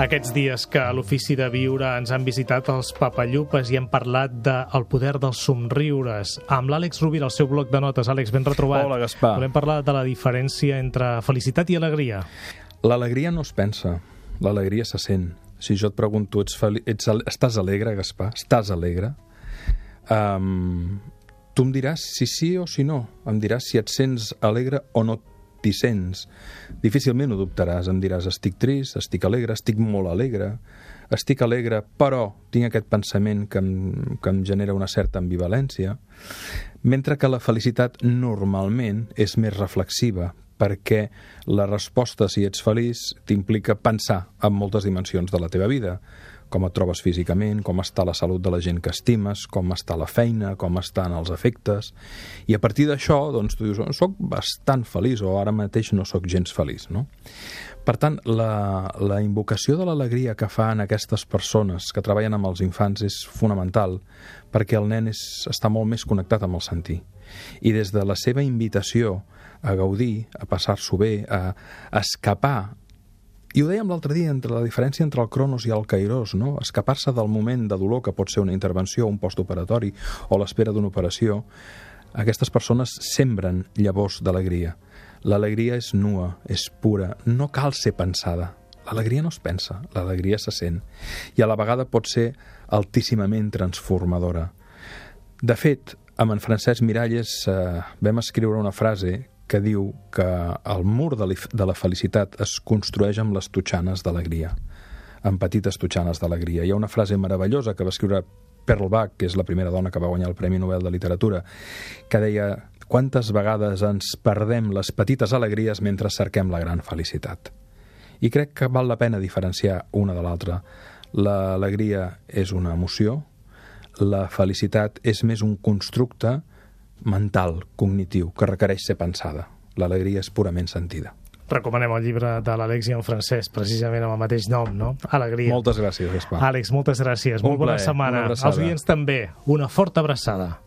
Aquests dies que a l'Ofici de Viure ens han visitat els Papallupes i hem parlat del de poder dels somriures. Amb l'Àlex Rovira, al seu bloc de notes. Àlex, ben retrobat. Hola, Gaspar. Volem parlar de la diferència entre felicitat i alegria. L'alegria no es pensa, l'alegria se sent. Si jo et pregunto, ets, fel... ets estàs alegre, Gaspar? Estàs alegre? Um, tu em diràs si sí o si no. Em diràs si et sents alegre o no t'hi sents. Difícilment ho dubtaràs. Em diràs, estic trist, estic alegre, estic molt alegre, estic alegre, però tinc aquest pensament que em, que em genera una certa ambivalència, mentre que la felicitat normalment és més reflexiva, perquè la resposta, si ets feliç, t'implica pensar en moltes dimensions de la teva vida, com et trobes físicament, com està la salut de la gent que estimes, com està la feina, com estan els efectes, i a partir d'això, doncs, tu dius, oh, soc bastant feliç, o ara mateix no sóc gens feliç, no? Per tant, la, la invocació de l'alegria que fan aquestes persones que treballen amb els infants és fonamental, perquè el nen és, està molt més connectat amb el sentir. I des de la seva invitació a gaudir, a passar-s'ho bé, a, a escapar i ho dèiem l'altre dia, entre la diferència entre el cronos i el kairos, no? escapar-se del moment de dolor que pot ser una intervenció, un postoperatori o l'espera d'una operació, aquestes persones sembren llavors d'alegria. L'alegria és nua, és pura, no cal ser pensada. L'alegria no es pensa, l'alegria se sent. I a la vegada pot ser altíssimament transformadora. De fet, amb en Francesc Miralles eh, vam escriure una frase que diu que el mur de la felicitat es construeix amb les totxanes d'alegria, amb petites totxanes d'alegria. Hi ha una frase meravellosa que va escriure Pearl Bach, que és la primera dona que va guanyar el Premi Nobel de Literatura, que deia quantes vegades ens perdem les petites alegries mentre cerquem la gran felicitat. I crec que val la pena diferenciar una de l'altra. L'alegria és una emoció, la felicitat és més un constructe mental, cognitiu, que requereix ser pensada. L'alegria és purament sentida. Recomanem el llibre de l'Àlex i en Francesc, precisament amb el mateix nom, no? Alegria. Moltes gràcies, Gaspar. Àlex, moltes gràcies. Un Molt bona plaer, setmana. Els oients també. Una forta abraçada.